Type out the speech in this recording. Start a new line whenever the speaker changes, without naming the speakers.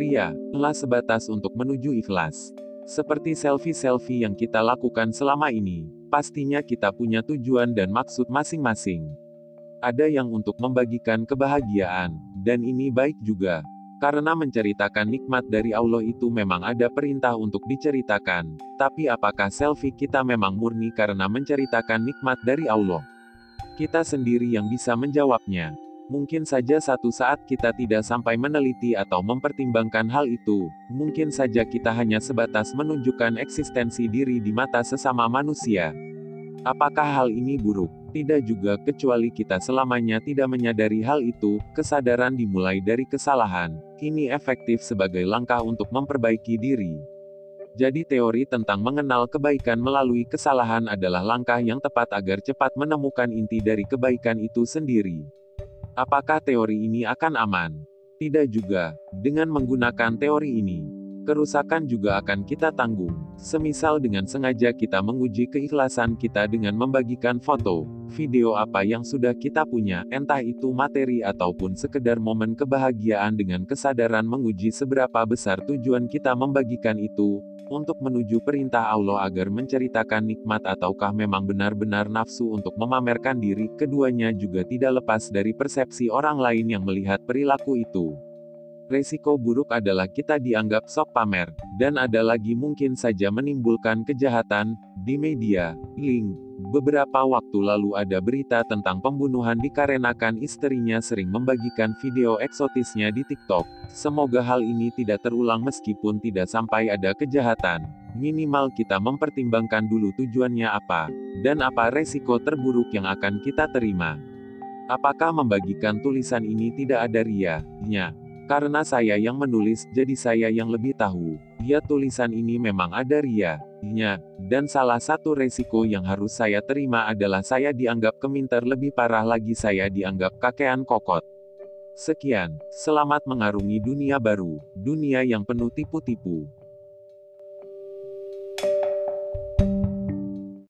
Ria, lah sebatas untuk menuju ikhlas. Seperti selfie-selfie yang kita lakukan selama ini, pastinya kita punya tujuan dan maksud masing-masing. Ada yang untuk membagikan kebahagiaan, dan ini baik juga. Karena menceritakan nikmat dari Allah itu memang ada perintah untuk diceritakan, tapi apakah selfie kita memang murni karena menceritakan nikmat dari Allah? Kita sendiri yang bisa menjawabnya. Mungkin saja satu saat kita tidak sampai meneliti atau mempertimbangkan hal itu, mungkin saja kita hanya sebatas menunjukkan eksistensi diri di mata sesama manusia. Apakah hal ini buruk? Tidak juga, kecuali kita selamanya tidak menyadari hal itu, kesadaran dimulai dari kesalahan. Ini efektif sebagai langkah untuk memperbaiki diri. Jadi teori tentang mengenal kebaikan melalui kesalahan adalah langkah yang tepat agar cepat menemukan inti dari kebaikan itu sendiri. Apakah teori ini akan aman? Tidak juga. Dengan menggunakan teori ini, kerusakan juga akan kita tanggung. Semisal dengan sengaja kita menguji keikhlasan kita dengan membagikan foto, video apa yang sudah kita punya, entah itu materi ataupun sekedar momen kebahagiaan dengan kesadaran menguji seberapa besar tujuan kita membagikan itu, untuk menuju perintah Allah agar menceritakan nikmat ataukah memang benar-benar nafsu untuk memamerkan diri, keduanya juga tidak lepas dari persepsi orang lain yang melihat perilaku itu. Resiko buruk adalah kita dianggap sok pamer, dan ada lagi mungkin saja menimbulkan kejahatan, di media, link. Beberapa waktu lalu ada berita tentang pembunuhan dikarenakan istrinya sering membagikan video eksotisnya di TikTok. Semoga hal ini tidak terulang meskipun tidak sampai ada kejahatan. Minimal kita mempertimbangkan dulu tujuannya apa, dan apa resiko terburuk yang akan kita terima. Apakah membagikan tulisan ini tidak ada ria-nya? Karena saya yang menulis, jadi saya yang lebih tahu. Ya tulisan ini memang ada ria-nya, dan salah satu resiko yang harus saya terima adalah saya dianggap keminter lebih parah lagi saya dianggap kakean kokot. Sekian, selamat mengarungi dunia baru, dunia yang penuh tipu-tipu.